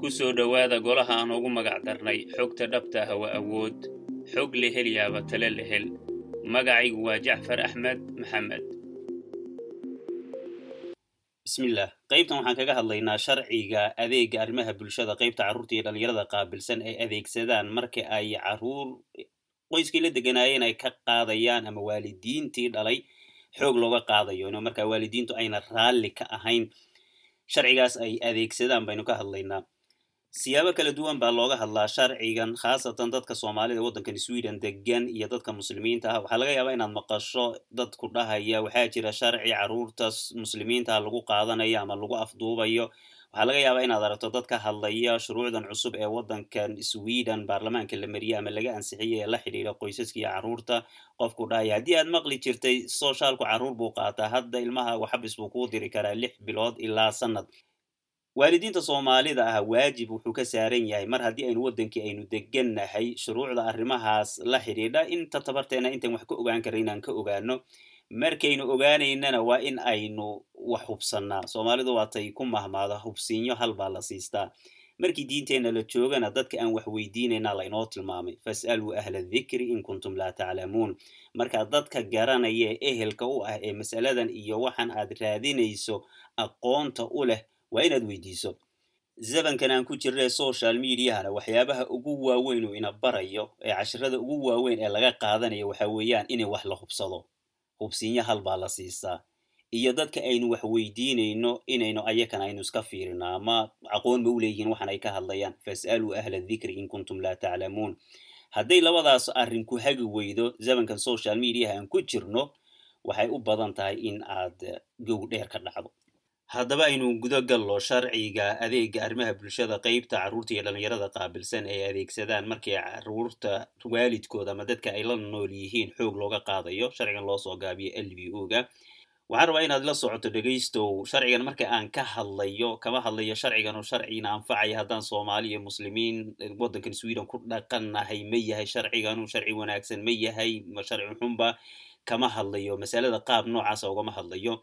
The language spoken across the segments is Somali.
ku soo dhowaada golaha aan ugu magac darnay xogta dhabta ah waa awood xog la helyaaba tale la hel. Magacaygu waa jacfar axmed maxamed. Bismillaah qaybtan waxaan kaga hadlaynaa sharciga adeega arrimaha bulshada. Qaybta carruurta iyo dhallinyarada qaabilsan ay adeegsadaan marka ay carruur qoyskii la deganaayeen ay ka qaadayaan ama waalidiintii dhalay xoog looga qaadayo ino markaa waalidiintu ayna raalli ka ahayn. Sharcigaas ay adeegsadaan baynu ka hadlaynaa siyaabo kala duwan baa looga hadlaa sharcigan khaasatan dadka soomaalida waddankan sweden degan iyo dadka muslimiinta ah. Waxaa laga yaabaa inaad maqasho dadku dhahaya waxaa jira sharci carruurta muslimiinta lagu qaadanayo ama lagu afduubayo. Waxaa laga yaabaa inaad aragto dad ka hadlaya shuruucdan cusub ee waddankan sweden baarlamaanka la mariyey ama laga ansixiyey ee la xidhiira qoysaska iyo carruurta qofku dhahaya. Haddii aad maqli jirtay soshaalku carruur buu qaataa. Hadda ilmaha waxabis buu kuu diri karaa lix bilood ilaa sanad waalidiinta soomaalida ah waajib wuxuu ka saaran yahay mar haddii aynu waddankii aynu degannahay shuruucda arrimahaas la xidhiidha inta tabarteena intaan wax ka ogaan karra inaan ka ogaano markaynu ogaanaynana waa in aynu wax hubsannaa. Soomaalidu waatay ku mahmaada hubsiinyo hal baa la siistaa. Markii diinteenna la joogana dadka aan wax weydiinaynaa laynoo tilmaamay. Fas'aluu ahla dikri in kuntum laa taclamuun. Marka dadka garanaya ehelka u ah ee mas'aladan iyo waxaan aad raadinayso aqoonta u leh waa inaad weydiiso zabankan aan ku jirna social mediahana waxyaabaha ugu waaweyn uu ina barayo ee cashirada ugu waaweyn ee laga qaadanayo waxa weeyaan inay wax la hubsado. Hubsiinyo hal baa la siisaa. Iyo dadka aynu wax weydiinayno inaynu ayakan aynu iska fiirino ama aqoon ba u leeyihiin waxan ay ka hadlayaan. Fas'aluu ahla dikri in kuntum laa taclamuun. Hadday labadaas arrin ku hagi weydo zamankan social mediaha aan ku jirno waxay u badan tahay in aad gow dheer ka dhacdo haddaba aynu guda gallo sharciga adeega arrimaha bulshada qeybta carruurta iyo dhallinyarada qaabilsan ay adeegsadaan markii carruurta waalidkooda ama dadka ay la nool yihiin xoog looga qaadayo. Sharcigan loo soo gaabiyo l v o ga. Waxaan rabaa inaad la socoto dhegaystow. Sharcigan marka aan ka hadlayo kama hadlayo sharcigan oo sharcina anfacaya haddaan soomaali iyo muslimiin waddankan sweden ku dhaqannahay ma yahay sharciganu sharci wanaagsan ma yahay ma sharci xunba kama hadlayo. Masalada qaab noocaasa ugama hadlayo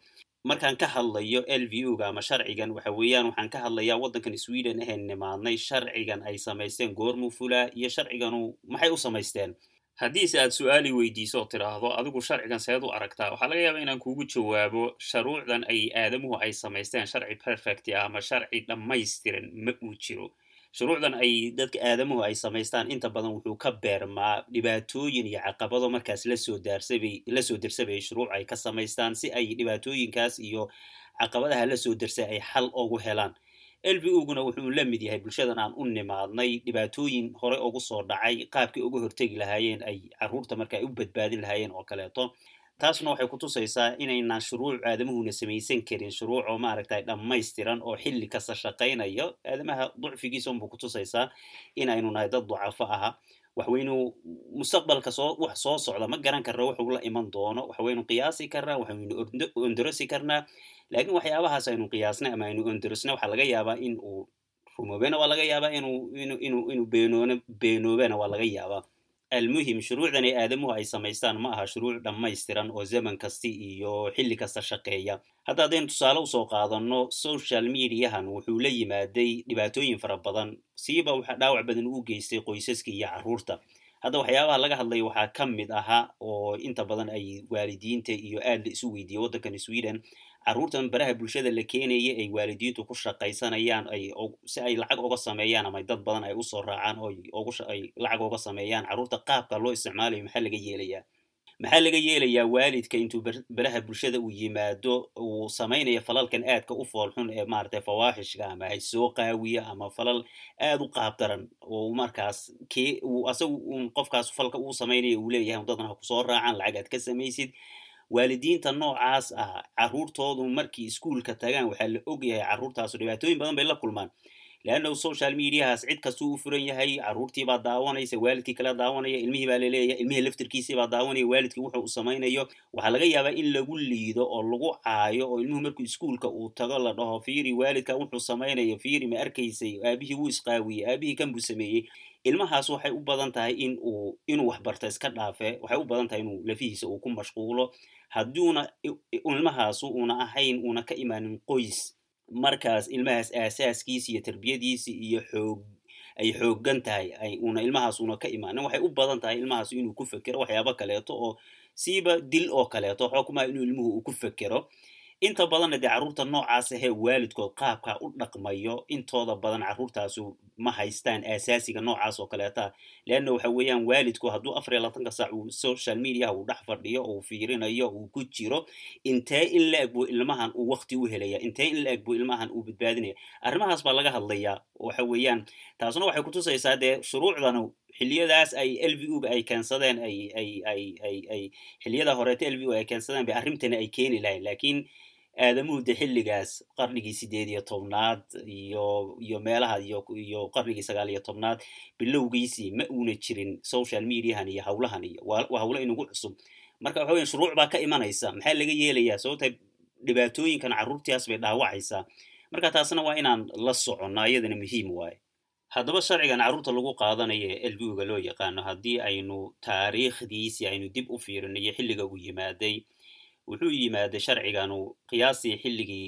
markaan ka hadlayo l v o ga ama sharcigan waxa weeyaan waxaan ka hadlayaa waddankan sweden aheen nimaadnay sharcigan ay samaysteen goormuu fulaa iyo sharciganu maxay u samaysteen? Haddiise aad su'aali weydiiso oo tidhaahdo adigu sharcigan seed u aragtaa. Waxaa laga yaabaa inaan kugu jawaabo sharuucdan ay aadamuhu ay samaysteen sharci perfect ah ama sharci dhammaystiran ma uu jiro shuruucdan ay dadka aadamuhu ay samaystaan inta badan wuxuu ka beermaa dhibaatooyin iyo caqabado markaas la soo daarsabay la soo darsabayay shuruuc ay ka samaystaan si ay dhibaatooyinkaas iyo caqabadaha la soo darsay ay xal ugu helaan. L v oguna wuxuu la mid yahay bulshadan aan u nimaadnay dhibaatooyin hore ugu soo dhacay qaabkii uga hortegi lahaayeen ay carruurta marka ay u badbaadin lahaayeen oo kaleeto taasna waxay ku tusaysaa inaynaan shuruuc aadamuhuna samaysan karin shuruuc oo maaragtay dhammaystiran oo xilli kasta shaqaynayo. Aadamaha ducfigiisa unbuu ku tusaysaa inaynu nahay dad ducafo aha. Waxwaynu mustaqbalka soo wax soo socda ma garan karna wuxuu la iman doono. Waxwaynu qiyaasi karnaa waxaynu ondorosi karnaa laakiin waxyaabahaas aynu qiyaasnay ama aynu ondorosnay waxaa laga yaabaa in uu rumoobena waa laga yaabaa inuu inu inu inuu beenoona beenoobena waa laga yaabaa almuhim shuruucdan ee aadamuhu ay samaystaan ma aha shuruuc dhammaystiran oo zaman kasti iyo xilli kasta shaqeeya hadda haddaynu tusaale u soo qaadano social mediahan wuxuu la yimaaday dhibaatooyin fara badan siiba waxa dhaawac badan uu geystay qoysaska iyo carruurta hadda waxyaabaha laga hadlaya waxaa ka mid ahaa oo inta badan ay waalidiinta iyo aad la isu weydiiyey waddankan sweden carruurtan baraha bulshada la keenaya ay waalidiintu ku shaqaysanayaan ay si ay lacag oga sameeyaan ama dad badan ay u soo raacaan ay lacag oga sameeyaan. Carruurta qaabka loo isticmaalayo maxaa laga yeelayaa? Maxaa laga yeelayaa waalidka intuu baraha bulshada uu yimaado uu samaynayo falalkan aadka u foolxun ee maaragtay fawaaxishka ama hay soo qaawiya ama falal aad u qaabdaran oo markaas asagu un qofkaas falka uu samaynayo uu leeyahay dadna ha ku soo raacaan lacag aad ka samaysid waalidiinta noocaas ah carruurtoodu markii iskuolka tagaan waxaa la ogyahay carruurtaasu dhibaatooyin badan bay la kulmaan leanna social mediahaas cid kastuu u furan yahay carruurtiibaa daawanaysa waalidkii kala daawanaya ilmihii baa la leeyahay ilmihii laftirkiisiibaa daawanaya waalidkii wuxuu u samaynayo waxaa laga yaabaa in lagu liido oo lagu caayo oo ilmuhu markuu iskuolka uu tago la dhaho fiiri waalidka wuxuu samaynayo fiiri ma arkaysay aabihii wuu isqaawiyey aabihii kan buu sameeyey ilmahaas waxay u badan tahay in uu inuu waxbarta iska dhaafe waxay u badan tahay inuu lafihiisa uu ku mashquulo hadduuna ilmahaasu una ahayn una ka imaanin qoys markaas ilmahaas aasaaskiisi iyo tarbiyadiisi iyo xoog ay xoogan tahay ay una ilmahaas una ka imaanin. Waxay u badan tahay ilmahaas inuu ku fekero waxyaabo kaleeto oo siiba dil oo kaleeto. Xokmaa inuu ilmuhu uu ku fekero inta badanna dee carruurta noocaas ahee waalidkood qaabkaa u dhaqmayo intooda badan carruurtaasu ma haystaan asaasiga noocaas oo kaleeta. Leanna waxa weeyaan waalidku hadduu afar iyo labatanka saac uu social mediaha uu dhex fadhiyo uu fiirinayo uu ku jiro intee in la eg buu ilmahan uu wakti u helaya intee in la eg buu ilmahan uu badbaadinaya arrimahaas baa laga hadlayaa waxa weeyaan. Taasuna waxay kutusaysaa dee shuruucdan xiliyadaas ay l v uga ay keensadeen ay ay ay ay ay xiliyada horeeta l v u ay keensadeen bay arrintani ay keeni lahayn. Laakiin aadamuhu de xilligaas qarnigii sideed iyo tobnaad iyo iyo meelaha iyo qarnigii sagaal iyo tobnaad bilowgiisii ma uuna jirin social mediahan iyo hawlahan iyo waa hawlo inugu cusub. Marka waxa weya shuruuc baa ka imanaysa. Maxaa laga yeelayaa? Sababta dhibaatooyinkan carruurtiaas bay dhaawacaysaa. Marka taasna waa inaan la soconna iyadana muhiim waaye haddaba sharcigan carruurta lagu qaadanayo ee l v uga loo yaqaano haddii aynu taariikhdiisi aynu dib u fiirino iyo xilliga uu yimaaday wuxuu yimaaday sharciganu qiyaastii xilligii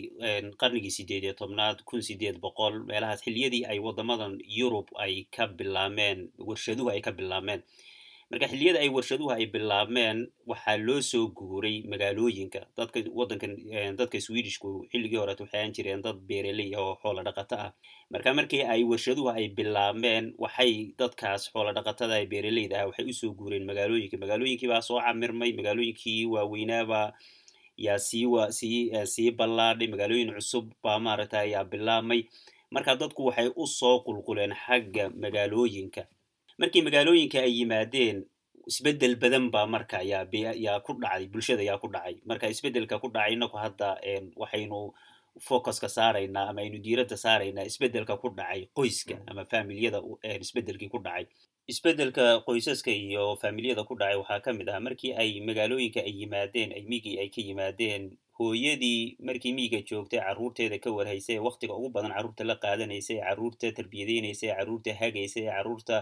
qarnigii sideed iyo tobnaad kun sideed boqol meelahaas xilliyadii ay waddamadan yurub ay ka bilaabmeen warshaduhu ay ka bilaabmeen marka xilliyada ay warshaduhu ay bilaabmeen waxaa loo soo guuray magaalooyinka. Dadka waddankan dadka swedishku xilligii horeet waxay aan jireen dad beereley oo xoola dhaqato ah. Marka markii ay warshaduhu ay bilaabmeen waxay dadkaas xoola dhaqatada ee beereleyda ah waxay u soo guureen magaalooyinka. Magaalooyinkii baa soo camirmay magaalooyinkii waaweynaabaa yaa sii wa sii sii ballaadhay magaalooyin cusub baa maaragtay ayaa bilaabmay. Marka dadku waxay u soo qulquleen xagga magaalooyinka markii magaalooyinka ay yimaadeen isbeddel badan baa marka yaa yaa ku dhacday bulshada yaa ku dhacay. Marka isbeddelka ku dhacay inaku hadda waxaynu focuska saaraynaa ama aynu diiradda saaraynaa isbeddelka ku dhacay qoyska ama familiyada isbeddelkii ku dhacay. Isbeddelka qoysaska iyo familiyada ku dhacay waxaa ka mid ah markii ay magaalooyinka ay yimaadeen ay migii ay ka yimaadeen hooyadii markii miiga joogtay carruurteeda ka warhaysay ee waktiga ugu badan carruurta la qaadanaysay ee carruurta tarbiyadeynaysay ee carruurta hagaysay ee carruurta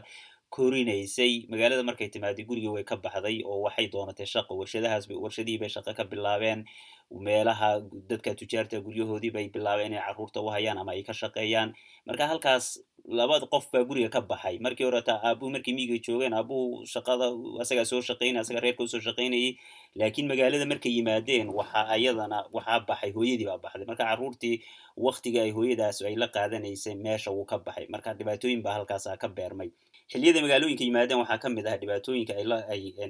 korinaysay. Magaalada markay timaaday gurigii way ka baxday oo waxay doonatay shaqo. Warshadahaas warshadihii bay shaqo ka bilaabeen. Meelaha dadka tujaarta guryahoodii bay bilaabeen inay carruurta u hayaan ama ay ka shaqeeyaan. Marka halkaas labada qof baa guriga ka baxay. Markii horeta aabuu markii miiga joogeen aabuu shaqada asagaa soo shaqaynay asaga reerka u soo shaqaynayay laakiin magaalada markay yimaadeen waxaa ayadana waxaa baxay hooyadii baa baxday. Marka carruurtii waktiga ay hooyadaas ay la qaadanaysay meesha wuu ka baxay. Marka dhibaatooyin baa halkaasa ka beermay. Xilliyada magaalooyinka yimaadeen waxaa ka mid ahaa dhibaatooyinka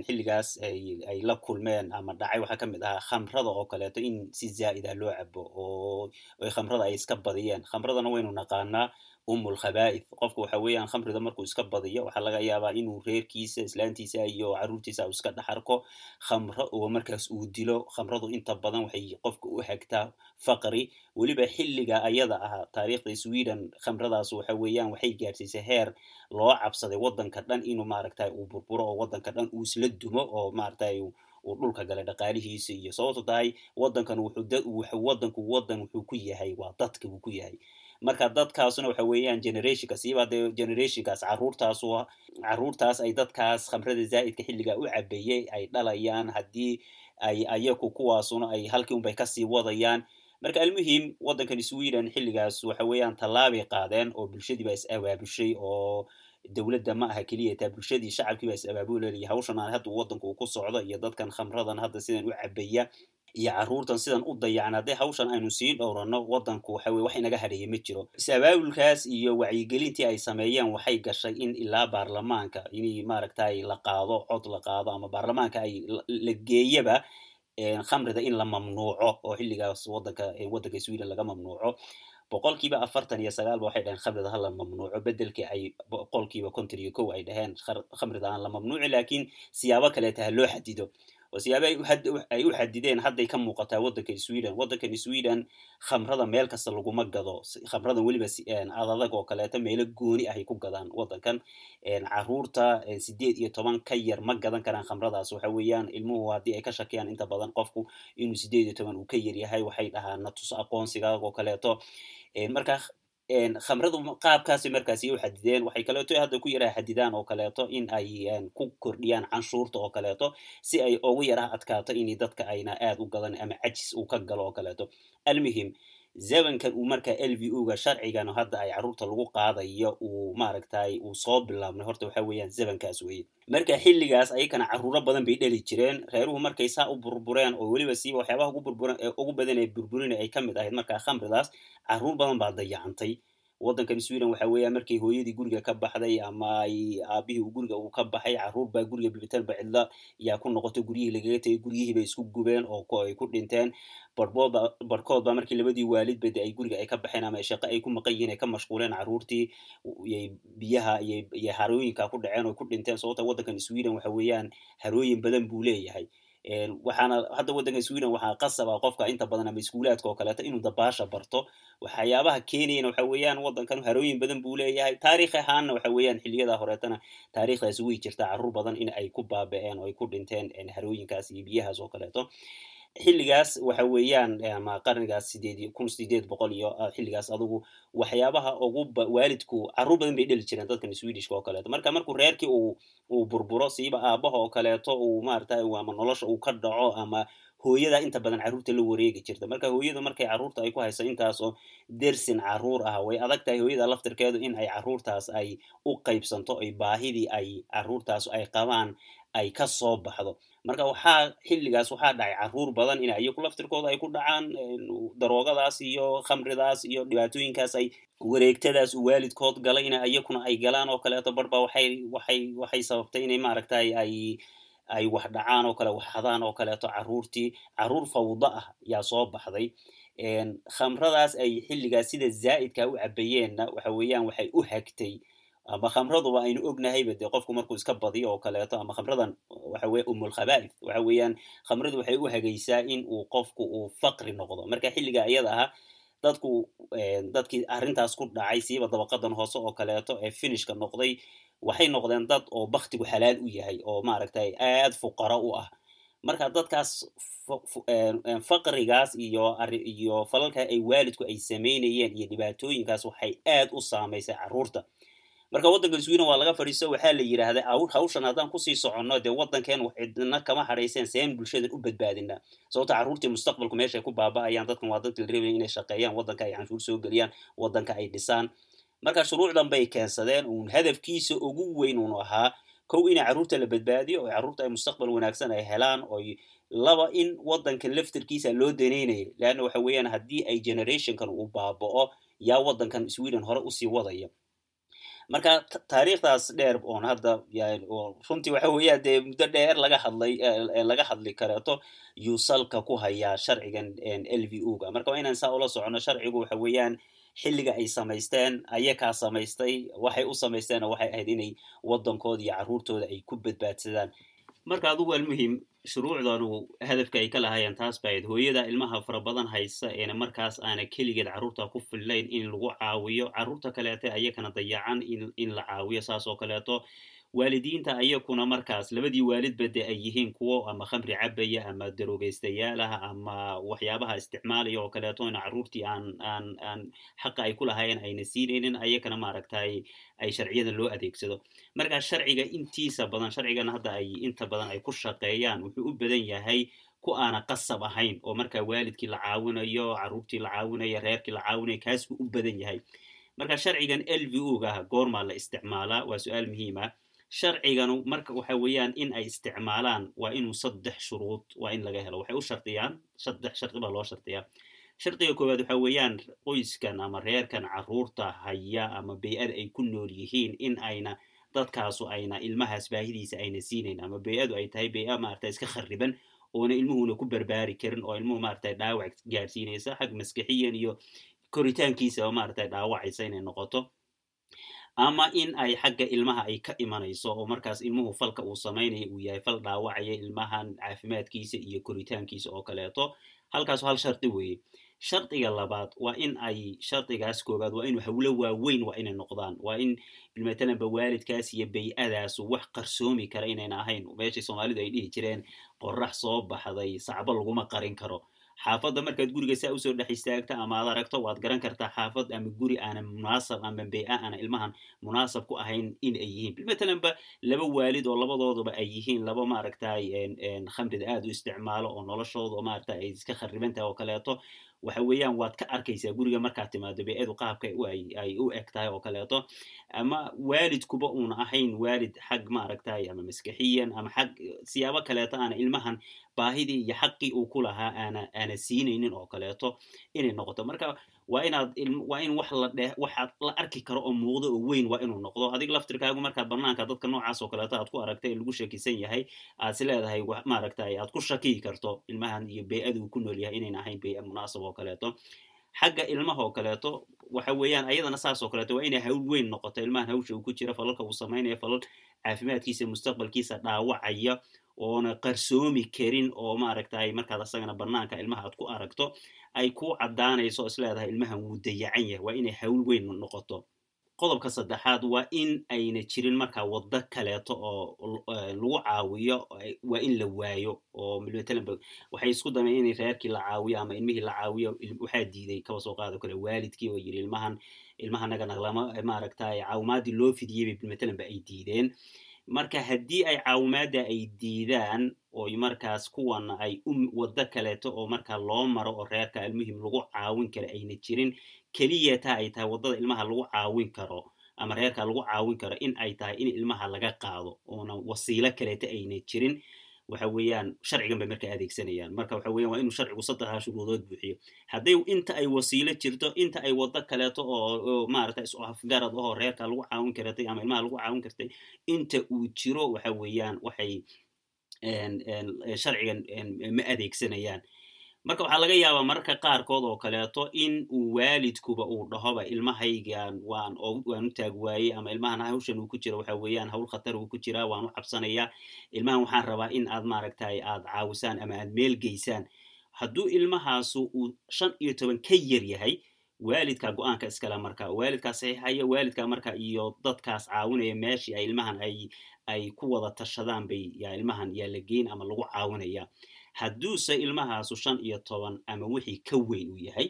xilligaas ay la kulmeen ama dhacay. Waxaa ka mid ahaa khamrada oo kaleeto in si zaa'id ah loo cabo oo khamrada ay iska badiyeen. Khamradana waynu naqaanaa umul khabaa'id qofka waxa weeyaan khamrida markuu iska badiyo waxaa laga yaabaa inuu reerkiisa islaantiisa iyo carruurtiisa u iska dhex arko. Khamro oo markaas uu dilo khamradu inta badan waxay qofka u hagtaa faqri. Weliba xilliga ayada ah taariikhda sweden khamradaas waxa weeyaan waxay gaadhsiisay heer loo cabsaday waddanka dhan inuu maaragtay uu burburo oo waddanka dhan uu isla dumo oo maaragtay uu dhulka galay dhaqaalihiisa iyo sababto tahay waddankan wuxuu waddanku waddan wuxuu ku yahay waa dadka buu ku yahay marka dadkaasuna waxa weeyaan generationka siiba dee generationkaas carruurtaasu carruurtaas ay dadkaas khamrada zaa'idka xilligaa u cabeeyey ay dhalayaan haddii ay ayaku kuwaasuna ay halkii unbay ka sii wadayaan. Marka almuhim waddankan sweden xilligaas waxa weeyaan tallaabay qaadeen oo bulshadii baa is abaabushay oo dowladda ma aha keliya bulshadii shacabkii baa is abaabulaya hawshan aan hadda waddanku ku socdo iyo dadkan khamradan hadda sidan u cabaya iyo carruurtan sidan u dayacan haddii hawshan aynu sii dhowrano waddanku waxa weye wax inaga hadheeya ma jiro. Is-abaabulkaas iyo wacyigelintii ay sameeyeen waxay gashay in ilaa baarlamaanka in maaragtay la qaado cod la qaado ama baarlamaanka ay la geeyaba khamrida in la mamnuuco oo xilligaas waddanka waddanka sweden laga mamnuuco. Boqolkiiba afartan iyo sagaalba waxay dhaheen khamrida hala mamnuuco bedelkii ay boqolkiiba konton iyo kow ay dhaheen khamrida aan la mamnuuci laakiin siyaabo kaleeta ha loo xadido oo siyaabo ay u xadideen hadday ka muuqataa waddanka sweden. Waddankan sweden khamrada meel kasta laguma gado. Khamradan weliba adadag oo kaleeto meelo gooni ahay ku gadaan waddankan. Carruurta sideed iyo toban ka yar ma gadan karaan khamradaas. Waxa weeyaan ilmuhu haddii ay ka shakiyaan inta badan qofku inuu sideed iyo toban uu ka yar yahay waxay dhahaan natus aqoonsiga oo kaleeto. Marka khamradu qaabkaasi markaasi u xadideen waxay kaleeto hadda ku yaraha xadidaan oo kaleeto in ay ku kordhiyaan canshuurta oo kaleeto si ay ugu yaraha adkaato in dadka ayna aad u gadan ama cajis uu ka galo oo kaleeto. Almuhim zamankan uu markaa l v o ga sharcigan hadda ay carruurta lagu qaadayo uu maaragtay uu soo bilaabnay horta waxa weeyaan zamankaas weye marka xilligaas ayakana carruuro badan bay dheli jireen reeruhu markay saa u burbureen oo weliba siiba waxyaabaha ugu badan ee burburin ay ka mid ahayd markaa khamridaas carruur badan baa dayacantay waddankan sweden waxa weeya markay hooyadii guriga ka baxday ama ay aabihii guriga uu ka baxay carruur baa guriga bibitanba cidla yaa ku noqotay guryihii lagaga tegay guryihii bay isku gubeen oo ay ku dhinteen. Barhboodba barhkood baa markii labadii waalidba de ay guriga ay ka baxeen ama shaqo ay ku maqan yihiin ay ka mashquuleen carruurtii yay biyaha iyo harooyinka ku dhaceen oo ku dhinteen. Sababta waddankan sweden waxa weeyaan harooyin badan buu leeyahay waxaana hadda waddanka sweden waxaa qasaba qofka inta badan ama iskuulaadka oo kaleeto inuu dabaasha barto. Waxyaabaha keenayana waxa weeyaan waddankan harooyin badan buu leeyahay. Taarikh ahaanna waxa weeyaan xiliyada horeetana taariikhdaasi way jirtaa carruur badan in ay ku baaba'een oo ay ku dhinteen harooyinkaas iyo biyahaas oo kaleeto xilligaas waxa weeyaan ama qarnigaas sideed kun sideed boqol iyo xilligaas adugu waxyaabaha ugu waalidku carruur badan bay dheli jireen dadkan swedishka oo kaleeto. Marka markuu reerkii uu uu burburo siiba aabaha oo kaleeto uu maaragtay ama nolosha uu ka dhaco ama hooyada inta badan carruurta la wareegi jirta. Marka hooyadu markay carruurta ay ku hayso intaasoo dersin carruur ah way adag tahay hooyada laftirkeedu in ay carruurtaas ay u qaybsanto ay baahidii ay carruurtaas ay qabaan ay ka soo baxdo marka waxaa xilligaas waxaa dhacay carruur badan in iyagu laftirkooda ay ku dhacaan daroogadaas iyo khamridaas iyo dhibaatooyinkaas ay wareegtadaas uu waalidkood galay in iyakuna ay galaan oo kaleeto barhba waxay waxay waxay sababtay inay maaragtay ay ay wax dhacaan oo kale wax hadaan oo kaleeto carruurtii carruur fawda ah yaa soo baxday. Khamradaas ay xilligaas sida zaa'idka u cabayeenna waxa weeyaan waxay u hagtay ama khamraduba aynu ognahayba dee qofku markuu iska badiyo oo kaleeto ama khamradan waxa weye umulkhaba'ith waxa weeyaan khamradu waxay u hagaysaa in uu qofku uu faqri noqdo. Marka xilliga iyada ahaa dadku dadkii arrintaas ku dhacay siiba dabaqadan hoose oo kaleeto ee finishka noqday waxay noqdeen dad oo baktigu xalaal u yahay oo maaragtay aad fuqaro u ah. Marka dadkaas faqrigaas iyo iyo falalka ay waalidku ay samaynayeen iyo dhibaatooyinkaas waxay aad u saamaysay carruurta marka waddanka sweden waa laga fadhiisto waxaa la yidhaahda hawshan haddaan ku sii soconno dee waddankeen cidna kama hadhayseen seen bulshadan u badbaadinaa sababta carruurtii mustaqbalku meeshay ku baaba'ayaan dadkan waa dadka la rabaya inay shaqeeyaan waddanka ay canshuur soo geliyaan waddanka ay dhisaan. Marka shuruucdan bay keensadeen uun hadafkiisa ugu weyn uunu ahaa kow in carruurta la badbaadiyo oo carruurta ay mustaqbal wanaagsan ay helaan oy laba in waddanka laftirkiisa loo danaynayo leanna waxa weeyaan haddii ay generationkan uu baaba'o yaa waddankan sweden hore u sii wadaya marka taariikhdaas dheer oon hadda runtii waxa weeyaan dee muddo dheer laga hadlay laga hadli kareeto yuu salka ku hayaa sharcigan l v o ga marka waa inaan saa ula socono sharcigu waxa weeyaan xilliga ay samaysteen ayakaa samaystay waxay u samaysteena waxay ahayd inay waddankooda iyo carruurtooda ay ku badbaadsadaan. Marka adugu almuhim shuruucdanu hadafka ay ka lahaayeen taas ba hooyada ilmaha fara badan haysa eena markaas aana keligeed carruurta ku fillayn in lagu caawiyo carruurta kaleete ayakana dayacan in la caawiyo saas oo kaleeto waalidiinta ayakuna markaas labadii waalidba de ay yihiin kuwo ama khamri cabaya ama darogaystayaal ah ama waxyaabaha isticmaalaya oo kaleeto in carruurtii aan aan aan xaqa ay ku lahaayeen ayna siinaynin ayakana maaragtay ay sharciyadan loo adeegsado. Marka sharciga intiisa badan sharcigan hadda ay inta badan ay ku shaqeeyaan wuxuu u badan yahay ku aana qasab ahayn oo marka waalidkii la caawinayo carruurtii la caawinayo reerkii la caawinayo kaas buu u badan yahay. Marka sharcigan l v o ga goormaa la isticmaalaa waa su'aal muhiima sharciganu marka waxa weeyaan in ay isticmaalaan waa inuu saddex shuruud waa in laga helo. Waxay u shardiyaan saddex shardi baa loo shardiyaa shardiga koowaad waxa weeyaan qoyskan ama reerkan carruurta haya ama bay-ada ay ku nool yihiin in ayna dadkaasu ayna ilmahaas baahidiisa ayna siinayn ama bay-adu ay tahay bay-a maarata iska khariban oona ilmuhuna ku barbaari karin oo ilmuhu maarata dhaawac gaadhsiinaysa xag maskixiyan iyo koritaankiisaba maarata dhaawacaysa inay noqoto ama in ay xagga ilmaha ay ka imanayso oo markaas ilmuhu falka uu samaynayo uu yahay fal dhaawacaya ilmahan caafimaadkiisa iyo koritaankiisa oo kaleeto. Halkaas hal shardi weeye. Shardiga labaad waa in ay shardigaas koobaad waa in hawlo waaweyn waa inay noqdaan. Waa in matalanba waalidkaas iyo bay-adaasu wax qarsoomi kara inayna ahayn. Meeshii soomaalidu ay dhihi jireen qorax soo baxday sacbo laguma qarin karo xaafadda markaad guriga saa u soo dhex istaagta ama ad aragto waad garan kartaa xaafad ama guri aana munaasab ama bey-a aana ilmahan munaasab ku ahayn in ay yihiin. Matalanba laba waalid oo labadooduba ay yihiin laba maaragtay khamrida aad u isticmaalo oo noloshooda maaragta ay iska kharibantahay oo kaleeto waxa weeyaan waad ka arkaysaa guriga markaad timaado bee-adu qaabka ay u eg tahay oo kaleeto. Ama waalidkuba uuna ahayn waalid xag maaragtay ama maskaxiyan ama xag siyaabo kaleeto aana ilmahan baahidii iyo xaqii uu ku lahaa aana aana siinaynin oo kaleeto inay noqoto. Marka waa inaad waa in wax la dheh waxaad la arki karo oo muuqdo oo weyn waa inuu noqdo. Adig laftirkaagu markaad banaanka dadka noocaas oo kaleeto aad ku aragtay ee lagu shakisan yahay aad is leedahay maaragtay aad ku shakiyi karto ilmahan iyo bee-adu uu ku nool yahay inayn ahayn bee-a munaasab oo kaleeto. Xagga ilmaha oo kaleeto waxa weeyaan ayadana saas oo kaleeto waa inay hawl weyn noqoto. Ilmahan hawsha uu ku jira falalka uu samaynayo falal caafimaadkiisa mustaqbalkiisa dhaawacaya oona qarsoomi karin oo maaragtay markaad asagana banaanka ilmaha aad ku aragto ay ku caddaanayso is leedahay ilmahan wuu dayacan yahay waa inay hawl weyn noqoto. Qodobka saddexaad waa in ayna jirin markaa waddo kaleeto oo lagu caawiyo waa in la waayo oo matalanba waxay isku dameen inay reerkii la caawiyo ama ilmihii la caawiyo waxaa diiday kaba soo qaado kale waalidkii oo yidhi ilmahan ilmahanagana lama maaragtay caawimaadii loo fidiyey matalanba ay diideen marka haddii ay caawimaadda ay diidaan oo markaas kuwana ay waddo kaleeto oo markaa loo maro oo reerka almuhim lagu caawin kara ayna jirin keliya taa ay tahay waddada ilmaha lagu caawin karo ama reerka lagu caawin karo in ay tahay in ilmaha laga qaado oona wasiilo kaleeto ayna jirin waxa weeyaan sharcigan bay markaa adeegsanayaan. Marka waxa weyan waa inuu sharcigu saddexdaa shuruudood buuxiyo. Hadday inta ay wasiilo jirto inta ay waddo kaleeto oo maarata isu afgarad ahoo reerka lagu caawin karatay ama ilmaha lagu caawin kartay inta uu jiro waxa weeyaan waxay sharcigan ma adeegsanayaan marka waxaa laga yaabaa mararka qaarkood oo kaleeto in uu waalidkuba uu dhahoba ilmahaygan waan waan u taag waayey ama ilmahan hawshan uu ku jira waxa weeyaan hawl khatar uu ku jiraa waan u cabsanayaa ilmahan waxaan rabaa in aad maaragtay aad caawisaan ama aad meel geysaan. Hadduu ilmahaasu uu shan iyo toban ka yar yahay waalidka go'aanka iskale marka waalidkaa saxiixaya waalidka marka iyo dadkaas caawinaya meeshii ay ilmahan ay ay ku wada tashadaan bay yaa ilmahan yaa la geyn ama lagu caawinaya hadduuse ilmahaasu shan iyo toban ama wixii ka weyn uu yahay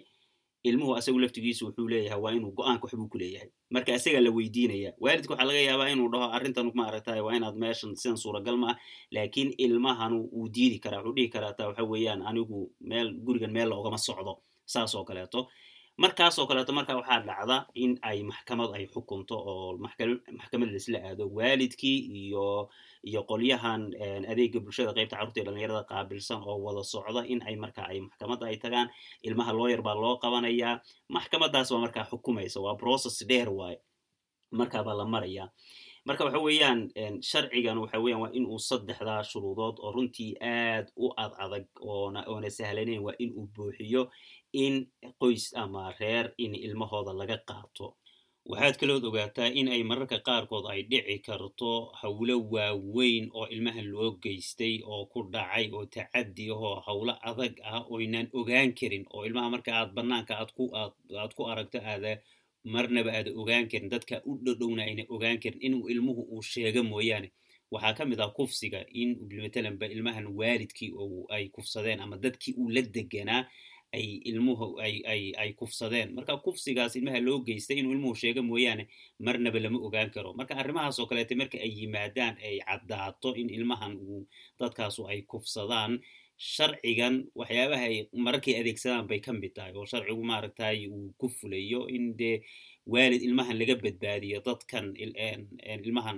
ilmuhu asagu laftigiisu wuxuu leeyahay waa inuu go'aanka waxbuu ku leeyahay. Marka isagaa la weydiinaya waalidka waxaa laga yaabaa inuu dhaho arrintan maaragtay waa inaad meeshan sidan suuragal ma ah. Laakiin ilmahanu wuu diidi karaa wuxuu dhihi karaa taa waxa weeyaan anigu meel gurigan meel loogama socdo saas oo kaleeto markaas oo kaleeto marka waxaa dhacda in ay maxkamad ay xukunto oo maxkamad laisla aado waalidkii iyo iyo qolyahan adeega bulshada qaybta carruurta iyo dhalinyarada qaabilsan oo wada socda in ay marka ay maxkamadda ay tagaan. Ilmaha looyar baa loo qabanayaa maxkamadaas baa markaa xukumaysa waa process dheer waaye markaa baa la marayaa marka waxa weeyaan sharcigan waxa weyan waa inuu saddexdaa shuruudood oo runtii aad u ad adag oona oona sahlanayn waa inuu buuxiyo in qoys ama reer in ilmahooda laga qaato. Waxaad kalood ogaataa in ay mararka qaarkood ay dhici karto howlo waaweyn oo ilmahan loo geystay oo ku dhacay oo tacaddi ahoo howlo adag ah oynan ogaan karin oo ilmaha marka aad banaanka aad ku aragto aada marnaba aada ogaan karin dadka u dhodhowna ayna ogaan karin inuu ilmuhu uu sheego mooyaane. Waxaa ka mid ah kufsiga in matalanba ilmahan waalidkii oo ay kufsadeen ama dadkii uu la deganaa ay ilmuhu ay kufsadeen. Marka kufsigaas ilmaha loo geystay inuu ilmuhu sheego mooyaane marnaba lama ogaan karo. Marka arrimahaas oo kaleete marka ay yimaadaan ay caddaato in ilmahan uu dadkaasu ay kufsadaan sharcigan waxyaabaha ay mararkay adeegsadaan bay ka mid tahay. Oo sharcigu maaragtay uu ku fulayo in dee waalid ilmahan laga badbaadiyo dadkan ilmahan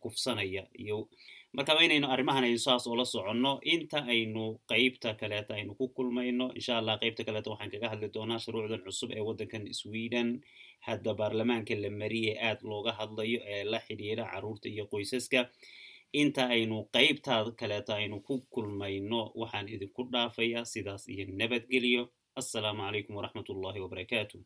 kufsanaya iyo marka waa inaynu arrimahan aynu saas oo la soconno inta aynu qeybta kaleeta aynu ku kulmayno insha allah qeybta kaleeta waxaan kaga hadli doonaa shuruucdan cusub ee waddankan sweden hadda baarlamaanka la mariye aad looga hadlayo ee la xidhiira carruurta iyo qoysaska. Inta aynu qeybta kaleeta aynu ku kulmayno waxaan idinku dhaafayaa sidaas iyo nabadgelyo assalaamu calaykum waraxmat ullahi wabarakaatu